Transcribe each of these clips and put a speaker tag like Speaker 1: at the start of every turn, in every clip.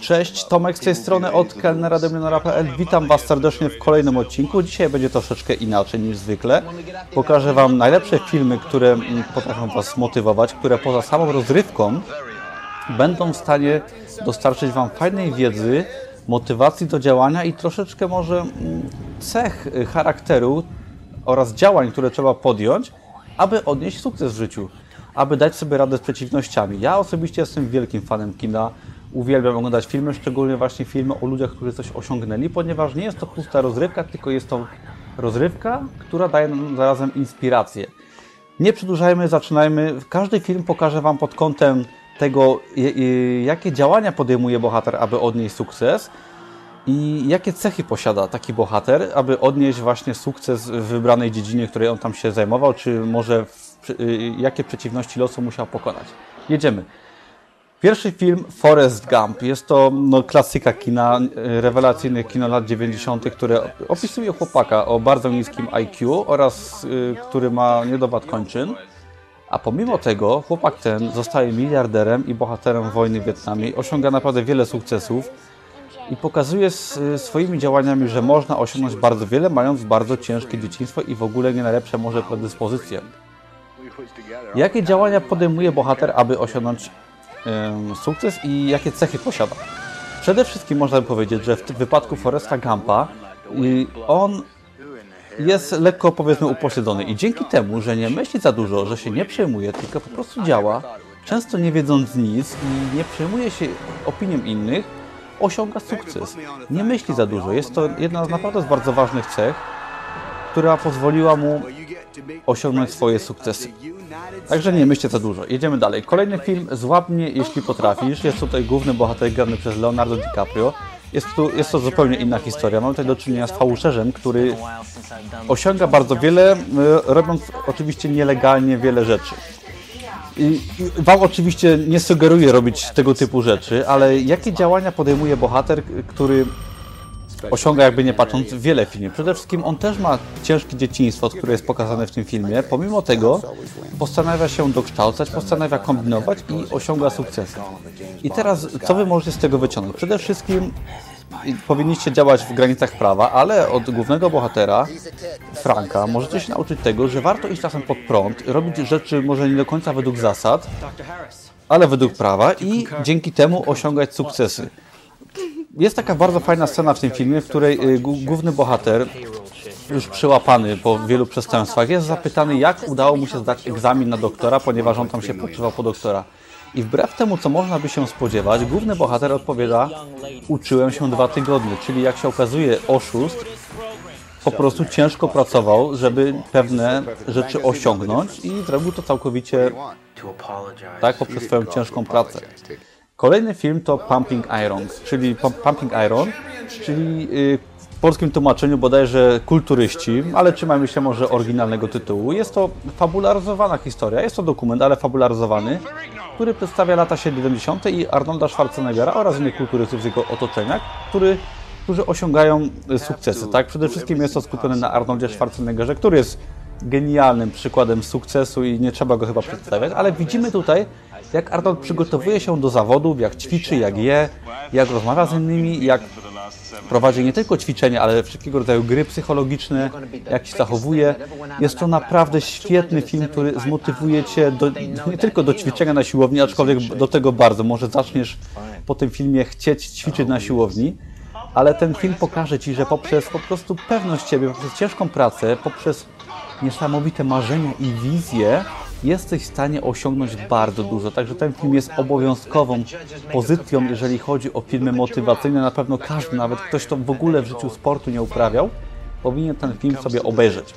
Speaker 1: Cześć, Tomek z tej strony od kelnera.pl. Witam Was serdecznie w kolejnym odcinku. Dzisiaj będzie troszeczkę inaczej niż zwykle. Pokażę Wam najlepsze filmy, które potrafią Was motywować, które poza samą rozrywką będą w stanie dostarczyć Wam fajnej wiedzy, motywacji do działania i troszeczkę może mm, cech charakteru oraz działań, które trzeba podjąć, aby odnieść sukces w życiu, aby dać sobie radę z przeciwnościami. Ja osobiście jestem wielkim fanem kina. Uwielbiam oglądać filmy, szczególnie właśnie filmy o ludziach, którzy coś osiągnęli, ponieważ nie jest to pusta rozrywka, tylko jest to rozrywka, która daje nam zarazem inspirację. Nie przedłużajmy, zaczynajmy. Każdy film pokaże Wam pod kątem tego, jakie działania podejmuje bohater, aby odnieść sukces i jakie cechy posiada taki bohater, aby odnieść właśnie sukces w wybranej dziedzinie, której on tam się zajmował, czy może w, y, jakie przeciwności losu musiał pokonać. Jedziemy. Pierwszy film Forrest Gump. Jest to no, klasyka kina, y, rewelacyjne kino lat 90., które opisuje chłopaka o bardzo niskim IQ oraz y, który ma niedowad kończyn. A pomimo tego chłopak ten zostaje miliarderem i bohaterem wojny w Wietnamie. Osiąga naprawdę wiele sukcesów i pokazuje swoimi działaniami, że można osiągnąć bardzo wiele, mając bardzo ciężkie dzieciństwo i w ogóle nie najlepsze może predyspozycje. Jakie działania podejmuje bohater, aby osiągnąć sukces i jakie cechy posiada? Przede wszystkim można by powiedzieć, że w wypadku Foresta Gampa on jest lekko powiedzmy upośledzony i dzięki temu, że nie myśli za dużo, że się nie przejmuje, tylko po prostu działa, często nie wiedząc nic i nie przejmuje się opinią innych, osiąga sukces. Nie myśli za dużo. Jest to jedna z naprawdę z bardzo ważnych cech, która pozwoliła mu osiągnąć swoje sukcesy. Także nie myślcie za dużo. Jedziemy dalej. Kolejny film Złap mnie, jeśli potrafisz. Jest tutaj główny bohater grany przez Leonardo DiCaprio. Jest, tu, jest to zupełnie inna historia. Mamy tutaj do czynienia z fałszerzem, który osiąga bardzo wiele, e, robiąc oczywiście nielegalnie wiele rzeczy. I Wam oczywiście nie sugeruję robić tego typu rzeczy, ale jakie działania podejmuje bohater, który osiąga jakby nie patrząc wiele filmów. Przede wszystkim on też ma ciężkie dzieciństwo, które jest pokazane w tym filmie. Pomimo tego postanawia się dokształcać, postanawia kombinować i osiąga sukcesy. I teraz co wy możecie z tego wyciągnąć? Przede wszystkim powinniście działać w granicach prawa, ale od głównego bohatera, Franka, możecie się nauczyć tego, że warto iść czasem pod prąd, robić rzeczy może nie do końca według zasad, ale według prawa i dzięki temu osiągać sukcesy. Jest taka bardzo fajna scena w tym filmie, w której y, główny bohater, już przyłapany po wielu przestępstwach, jest zapytany, jak udało mu się zdać egzamin na doktora, ponieważ on tam się podszywał po doktora. I wbrew temu, co można by się spodziewać, główny bohater odpowiada: Uczyłem się dwa tygodnie, czyli jak się okazuje, oszust po prostu ciężko pracował, żeby pewne rzeczy osiągnąć i zrobił to całkowicie tak poprzez swoją ciężką pracę. Kolejny film to Pumping Iron, czyli Pumping Iron, czyli y, w polskim tłumaczeniu bodajże kulturyści, ale trzymajmy się może oryginalnego tytułu. Jest to fabularyzowana historia, jest to dokument, ale fabularyzowany, który przedstawia lata 70. i Arnolda Schwarzeneggera oraz innych kulturystów z jego otoczenia, który, którzy osiągają sukcesy. Tak? Przede wszystkim jest to skupione na Arnoldzie Schwarzeneggerze, który jest genialnym przykładem sukcesu i nie trzeba go chyba przedstawiać, ale widzimy tutaj, jak Arnold przygotowuje się do zawodów, jak ćwiczy, jak je, jak rozmawia z innymi, jak prowadzi nie tylko ćwiczenia, ale wszelkiego rodzaju gry psychologiczne, jak się zachowuje. Jest to naprawdę świetny film, który zmotywuje Cię do, nie tylko do ćwiczenia na siłowni, aczkolwiek do tego bardzo. Może zaczniesz po tym filmie chcieć ćwiczyć na siłowni, ale ten film pokaże Ci, że poprzez po prostu pewność Ciebie, poprzez ciężką pracę, poprzez niesamowite marzenia i wizje, jesteś w stanie osiągnąć bardzo dużo. Także ten film jest obowiązkową pozycją, jeżeli chodzi o filmy motywacyjne. Na pewno każdy, nawet ktoś, kto w ogóle w życiu sportu nie uprawiał, powinien ten film sobie obejrzeć.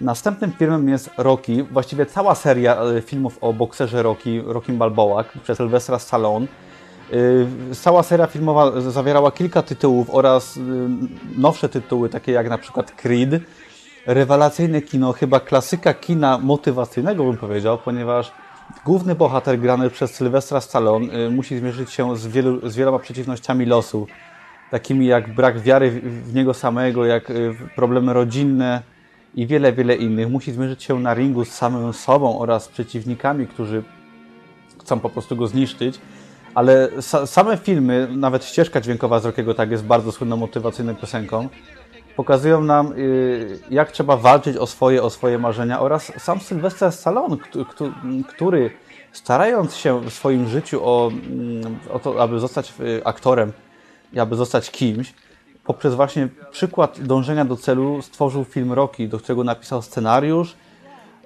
Speaker 1: Następnym filmem jest Rocky, właściwie cała seria e, filmów o bokserze Rocky, Rocky Balboa przez Sylwestra Stallone. E, cała seria filmowa zawierała kilka tytułów oraz e, nowsze tytuły, takie jak na przykład Creed, rewelacyjne kino, chyba klasyka kina motywacyjnego bym powiedział, ponieważ główny bohater grany przez Sylwestra Stallone y, musi zmierzyć się z, wielu, z wieloma przeciwnościami losu, takimi jak brak wiary w niego samego, jak y, problemy rodzinne i wiele, wiele innych. Musi zmierzyć się na ringu z samym sobą oraz przeciwnikami, którzy chcą po prostu go zniszczyć. ale sa same filmy, nawet ścieżka dźwiękowa z Rockiego tak jest bardzo słynną motywacyjną piosenką, pokazują nam, y, jak trzeba walczyć o swoje, o swoje marzenia oraz sam Sylwester Stallone, który starając się w swoim życiu o, mm, o to, aby zostać y, aktorem aby zostać kimś, poprzez właśnie przykład dążenia do celu stworzył film Rocky, do którego napisał scenariusz,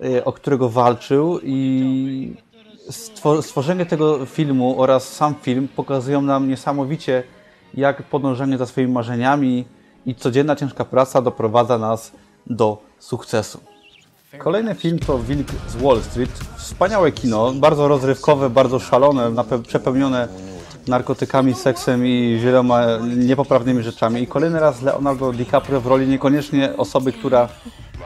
Speaker 1: y, o którego walczył i stworzenie tego filmu oraz sam film pokazują nam niesamowicie, jak podążanie za swoimi marzeniami i codzienna ciężka praca doprowadza nas do sukcesu. Kolejny film to Wilk z Wall Street. Wspaniałe kino, bardzo rozrywkowe, bardzo szalone, przepełnione narkotykami, seksem i wieloma niepoprawnymi rzeczami. I kolejny raz Leonardo DiCaprio w roli niekoniecznie osoby, która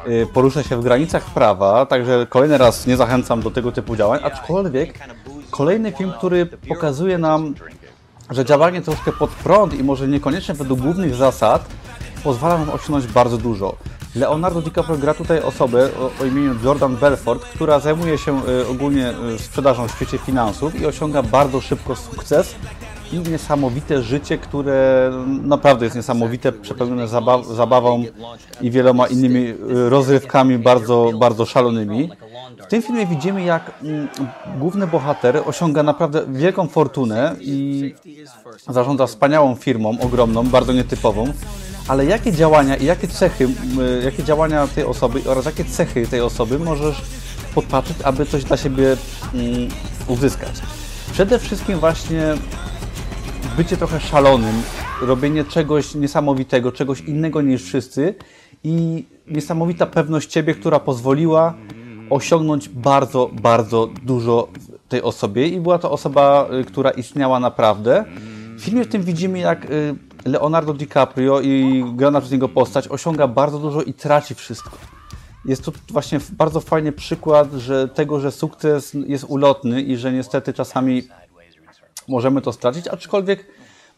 Speaker 1: y, porusza się w granicach prawa, także kolejny raz nie zachęcam do tego typu działań, aczkolwiek kolejny film, który pokazuje nam, że działanie troszkę pod prąd i może niekoniecznie według głównych zasad pozwala nam osiągnąć bardzo dużo. Leonardo DiCaprio gra tutaj osobę o, o imieniu Jordan Belfort, która zajmuje się y, ogólnie y, sprzedażą w świecie finansów i osiąga bardzo szybko sukces i niesamowite życie, które naprawdę jest niesamowite, przepełnione zabaw zabawą i wieloma innymi y, rozrywkami bardzo, bardzo szalonymi. W tym filmie widzimy, jak mm, główny bohater osiąga naprawdę wielką fortunę i zarządza wspaniałą firmą, ogromną, bardzo nietypową ale jakie działania i jakie cechy, jakie działania tej osoby oraz jakie cechy tej osoby możesz podpatrzeć, aby coś dla siebie mm, uzyskać. Przede wszystkim właśnie bycie trochę szalonym, robienie czegoś niesamowitego, czegoś innego niż wszyscy i niesamowita pewność Ciebie, która pozwoliła osiągnąć bardzo, bardzo dużo tej osobie i była to osoba, y, która istniała naprawdę. W filmie w tym widzimy, jak y, Leonardo DiCaprio i grana przez niego postać osiąga bardzo dużo i traci wszystko. Jest to właśnie bardzo fajny przykład że tego, że sukces jest ulotny i że niestety czasami możemy to stracić, aczkolwiek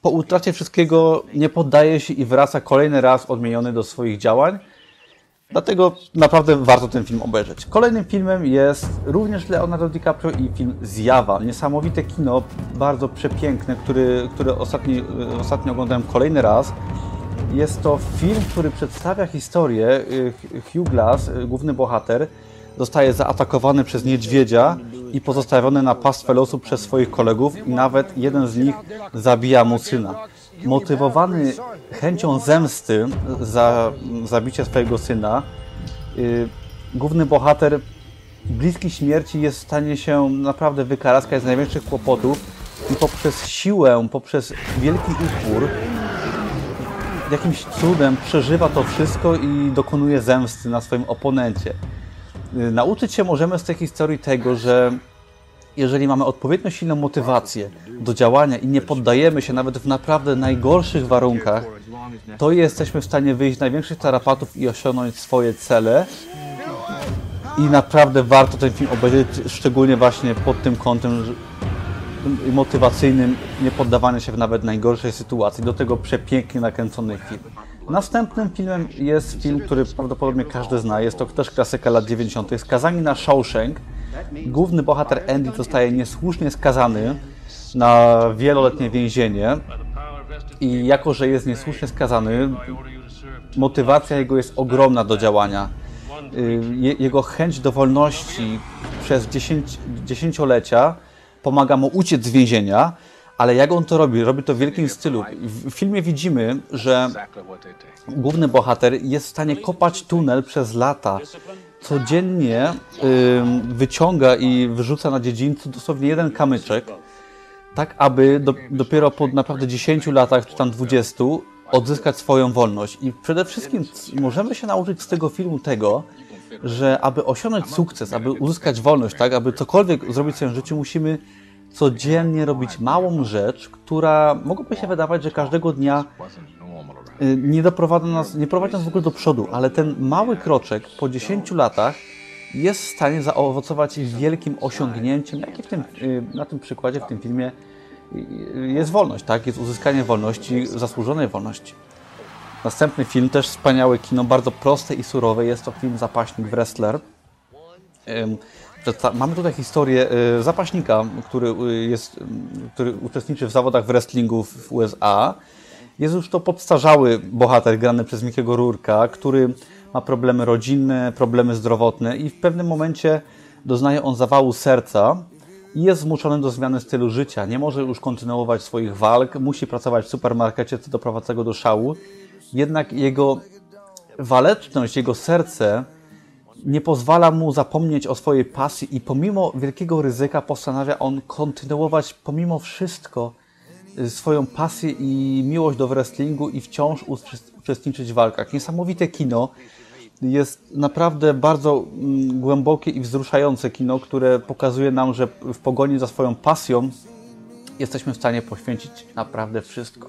Speaker 1: po utracie wszystkiego nie poddaje się i wraca kolejny raz odmieniony do swoich działań Dlatego naprawdę warto ten film obejrzeć. Kolejnym filmem jest również Leonardo DiCaprio i film Zjawa. Niesamowite kino, bardzo przepiękne, który, który ostatni, ostatnio oglądałem kolejny raz. Jest to film, który przedstawia historię. Y, Hugh Glass, y, główny bohater, zostaje zaatakowany przez niedźwiedzia i pozostawiony na pastwę losu przez swoich kolegów i nawet jeden z nich zabija mu syna motywowany chęcią zemsty za zabicie swojego syna, yy, główny bohater bliski śmierci jest w stanie się naprawdę wykaraskać z największych kłopotów i poprzez siłę, poprzez wielki upór jakimś cudem przeżywa to wszystko i dokonuje zemsty na swoim oponencie. Yy, nauczyć się możemy z tej historii tego, że jeżeli mamy odpowiednio silną motywację do działania i nie poddajemy się nawet w naprawdę najgorszych warunkach, to jesteśmy w stanie wyjść z największych tarapatów i osiągnąć swoje cele. I naprawdę warto ten film obejrzeć, szczególnie właśnie pod tym kątem motywacyjnym, nie poddawanie się w nawet najgorszej sytuacji. Do tego przepięknie nakręcony film. Następnym filmem jest film, który prawdopodobnie każdy zna. Jest to też klasyka lat 90. Skazani na Shawshank główny bohater Andy zostaje niesłusznie skazany na wieloletnie więzienie i jako, że jest niesłusznie skazany, motywacja jego jest ogromna do działania. Y, jego chęć do wolności przez dziesięć, dziesięciolecia pomaga mu uciec z więzienia, ale jak on to robi? Robi to w wielkim stylu. W filmie widzimy, że główny bohater jest w stanie kopać tunel przez lata codziennie wyciąga i wyrzuca na dziedzińcu dosłownie jeden kamyczek, tak aby do, dopiero po naprawdę 10 latach, czy tam 20, odzyskać swoją wolność. I przede wszystkim możemy się nauczyć z tego filmu tego, że aby osiągnąć sukces, aby uzyskać wolność, tak, aby cokolwiek zrobić w swoim życiu, musimy codziennie robić małą rzecz, która mogłoby się wydawać, że każdego dnia nie doprowadza nas, nie prowadzi nas w ogóle do przodu, ale ten mały kroczek po 10 latach jest w stanie zaowocować wielkim osiągnięciem, jakie w tym, y, na tym przykładzie, w tym filmie y, jest wolność, tak? Jest uzyskanie wolności, zasłużonej wolności. Następny film, też wspaniałe kino, bardzo proste i surowe, jest to film Zapaśnik Wrestler. Mamy tutaj historię y, zapaśnika, który, y, jest, y, który uczestniczy w zawodach wrestlingu w USA. Jest już to podstarzały bohater grany przez Mikiego Rurka, który ma problemy rodzinne, problemy zdrowotne i w pewnym momencie doznaje on zawału serca i jest zmuszony do zmiany stylu życia. Nie może już kontynuować swoich walk, musi pracować w supermarkecie, co doprowadza go do szału. Jednak jego waleczność, jego serce nie pozwala mu zapomnieć o swojej pasji i pomimo wielkiego ryzyka postanawia on kontynuować pomimo wszystko swoją pasję i miłość do wrestlingu i wciąż uczestniczyć w walkach. Niesamowite kino. Jest naprawdę bardzo mm, głębokie i wzruszające kino, które pokazuje nam, że w pogoni za swoją pasją jesteśmy w stanie poświęcić naprawdę wszystko.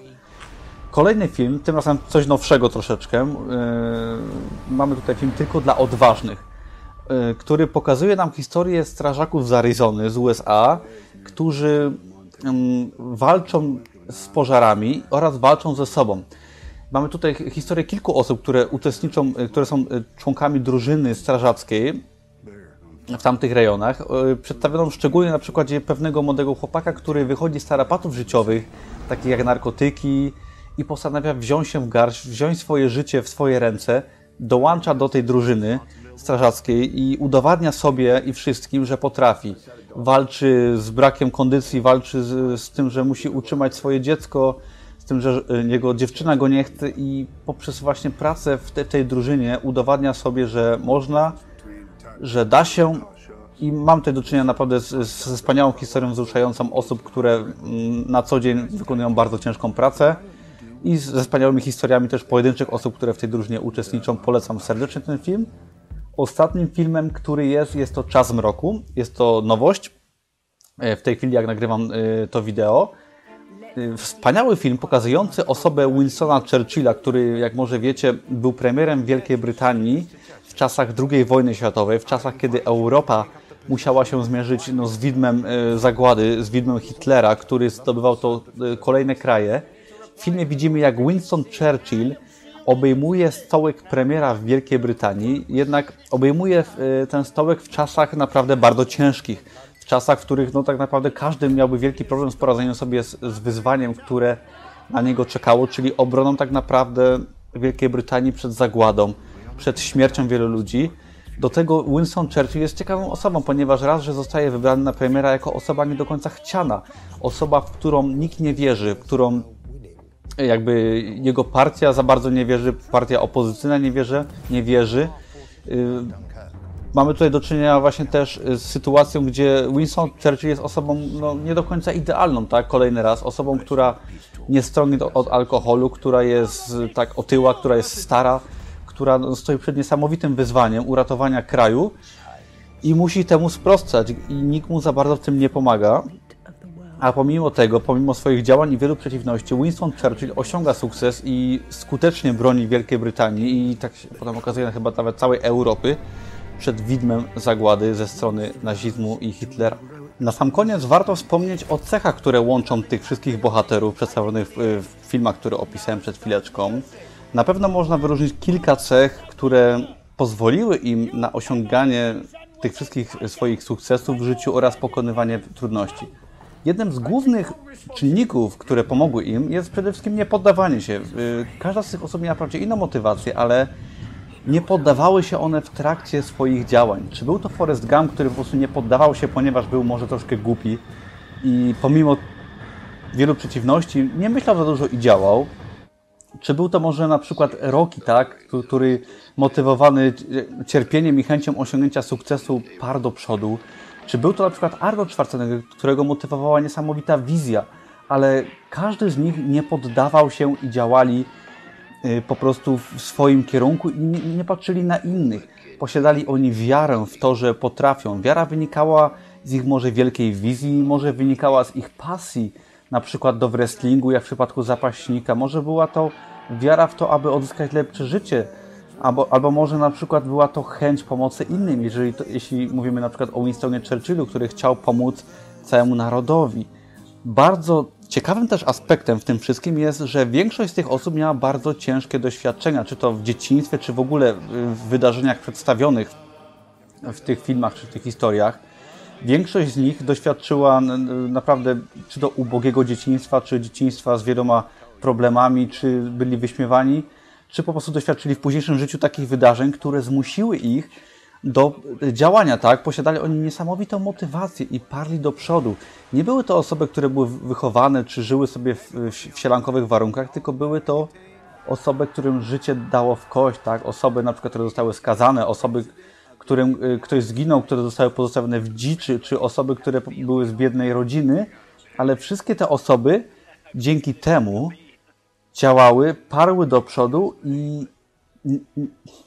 Speaker 1: Kolejny film, tym razem coś nowszego troszeczkę. Yy, mamy tutaj film tylko dla odważnych, yy, który pokazuje nam historię strażaków z Arizony, z USA, którzy walczą z pożarami oraz walczą ze sobą. Mamy tutaj historię kilku osób, które uczestniczą, które są członkami drużyny strażackiej w tamtych rejonach. Przedstawiono szczególnie na przykładzie pewnego młodego chłopaka, który wychodzi z tarapatów życiowych, takich jak narkotyki, i postanawia wziąć się w garść, wziąć swoje życie w swoje ręce, dołącza do tej drużyny strażackiej i udowadnia sobie i wszystkim, że potrafi. Walczy z brakiem kondycji, walczy z, z tym, że musi utrzymać swoje dziecko, z tym, że jego dziewczyna go nie chce i poprzez właśnie pracę w te, tej drużynie udowadnia sobie, że można, że da się i mam tutaj do czynienia naprawdę ze wspaniałą historią wzruszającą osób, które mm, na co dzień wykonują bardzo ciężką pracę i ze wspaniałymi historiami też pojedynczych osób, które w tej drużynie uczestniczą. Polecam serdecznie ten film. Ostatnim filmem, który jest, jest to Czas Mroku. Jest to nowość. E, w tej chwili, jak nagrywam e, to wideo. E, wspaniały film pokazujący osobę Winstona Churchilla, który, jak może wiecie, był premierem Wielkiej Brytanii w czasach II wojny światowej, w czasach, kiedy Europa musiała się zmierzyć no, z widmem zagłady, z widmem Hitlera, który zdobywał to kolejne kraje. W filmie widzimy, jak Winston Churchill obejmuje stołek premiera w Wielkiej Brytanii, jednak obejmuje e, ten stołek w czasach naprawdę bardzo ciężkich. W czasach, w których no, tak naprawdę każdy miałby wielki problem z poradzeniem sobie z, z wyzwaniem, które na niego czekało, czyli obroną tak naprawdę Wielkiej Brytanii przed zagładą, przed śmiercią wielu ludzi. Do tego Winston Churchill jest ciekawą osobą, ponieważ raz, że zostaje wybrany na premiera jako osoba nie do końca chciana, osoba, w którą nikt nie wierzy, którą jakby jego partia za bardzo nie wierzy, partia opozycyjna nie wierzy, nie wierzy. Y, mamy tutaj do czynienia właśnie też z sytuacją, gdzie Winston Churchill jest osobą no, nie do końca idealną, tak? Kolejny raz. Osobą, która nie stroni od alkoholu, która jest tak otyła, która jest stara, która no, stoi przed niesamowitym wyzwaniem uratowania kraju i musi temu sprostać i nikt mu za bardzo w tym nie pomaga. A pomimo tego, pomimo swoich działań i wielu przeciwności, Winston Churchill osiąga sukces i skutecznie broni Wielkiej Brytanii i tak się potem okazuje chyba nawet całej Europy przed widmem zagłady ze strony nazizmu i Hitlera. Na sam koniec warto wspomnieć o cechach, które łączą tych wszystkich bohaterów przedstawionych w, filmach, które opisałem przed chwileczką. Na pewno można wyróżnić kilka cech, które pozwoliły im na osiąganie tych wszystkich swoich sukcesów w życiu oraz pokonywanie trudności. Jednym z głównych czynników, które pomogły im, jest przede wszystkim niepoddawanie się. Y, każda z tych osób miała wprawdzie inną motywację, ale nie poddawały się one w trakcie swoich działań. Czy był to Forrest Gump, który po prostu nie poddawał się, ponieważ był może troszkę głupi i pomimo wielu przeciwności nie myślał za dużo i działał? Czy był to może na przykład Rocky, tak, który motywowany cierpieniem i chęcią osiągnięcia sukcesu par do przodu? Czy był to na przykład Arnold Schwarzenegger, którego motywowała niesamowita wizja, ale każdy z nich nie poddawał się i działali y, po prostu w swoim kierunku i nie patrzyli na innych. Posiadali oni wiarę w to, że potrafią. Wiara wynikała z ich może wielkiej wizji, może wynikała z ich pasji, na przykład do wrestlingu, jak w przypadku zapaśnika. Może była to wiara w to, aby odzyskać lepsze życie, Albo, albo może na przykład była to chęć pomocy innym, jeżeli to, jeśli mówimy na przykład o Winstonie Churchillu, który chciał pomóc całemu narodowi. Bardzo ciekawym też aspektem w tym wszystkim jest, że większość z tych osób miała bardzo ciężkie doświadczenia, czy to w dzieciństwie, czy w ogóle w wydarzeniach przedstawionych w tych filmach czy w tych historiach, większość z nich doświadczyła naprawdę czy to ubogiego dzieciństwa, czy dzieciństwa z wieloma problemami, czy byli wyśmiewani, czy po prostu doświadczyli w późniejszym życiu takich wydarzeń, które zmusiły ich do działania, tak? Posiadali oni niesamowitą motywację i parli do przodu. Nie były to osoby, które były wychowane czy żyły sobie w, w sielankowych warunkach, tylko były to osoby, którym życie dało w kość, tak? Osoby na przykład, które zostały skazane, osoby, którym y, ktoś zginął, które zostały pozostawione w dziczy, czy osoby, które były z biednej rodziny, ale wszystkie te osoby dzięki temu działały, parły do przodu i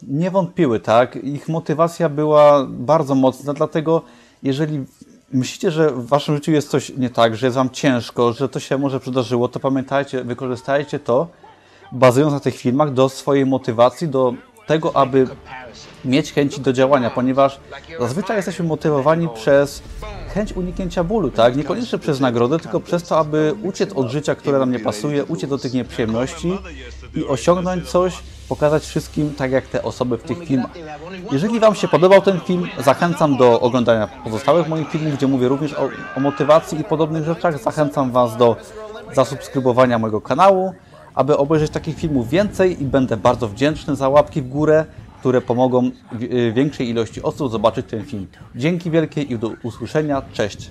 Speaker 1: nie wątpiły, tak? Ich motywacja była bardzo mocna, dlatego jeżeli myślicie, że w waszym życiu jest coś nie tak, że jest wam ciężko, że to się może przydarzyło, to pamiętajcie, wykorzystajcie to, bazując na tych filmach, do swojej motywacji, do tego, aby mieć chęci do działania, ponieważ zazwyczaj jesteśmy motywowani przez chęć uniknięcia bólu, tak? Niekoniecznie przez nagrodę, tylko przez to, aby uciec od życia, które nam nie pasuje, uciec od tych nieprzyjemności i osiągnąć coś, pokazać wszystkim, tak jak te osoby w tych filmach. Jeżeli Wam się podobał ten film, zachęcam do oglądania pozostałych moich filmów, gdzie mówię również o, o motywacji i podobnych rzeczach. Zachęcam Was do zasubskrybowania mojego kanału, aby obejrzeć takich filmów więcej i będę bardzo wdzięczny za łapki w górę, które pomogą wi- większej ilości osób zobaczyć ten film. Dzięki wielkie i do usłyszenia. Cześć!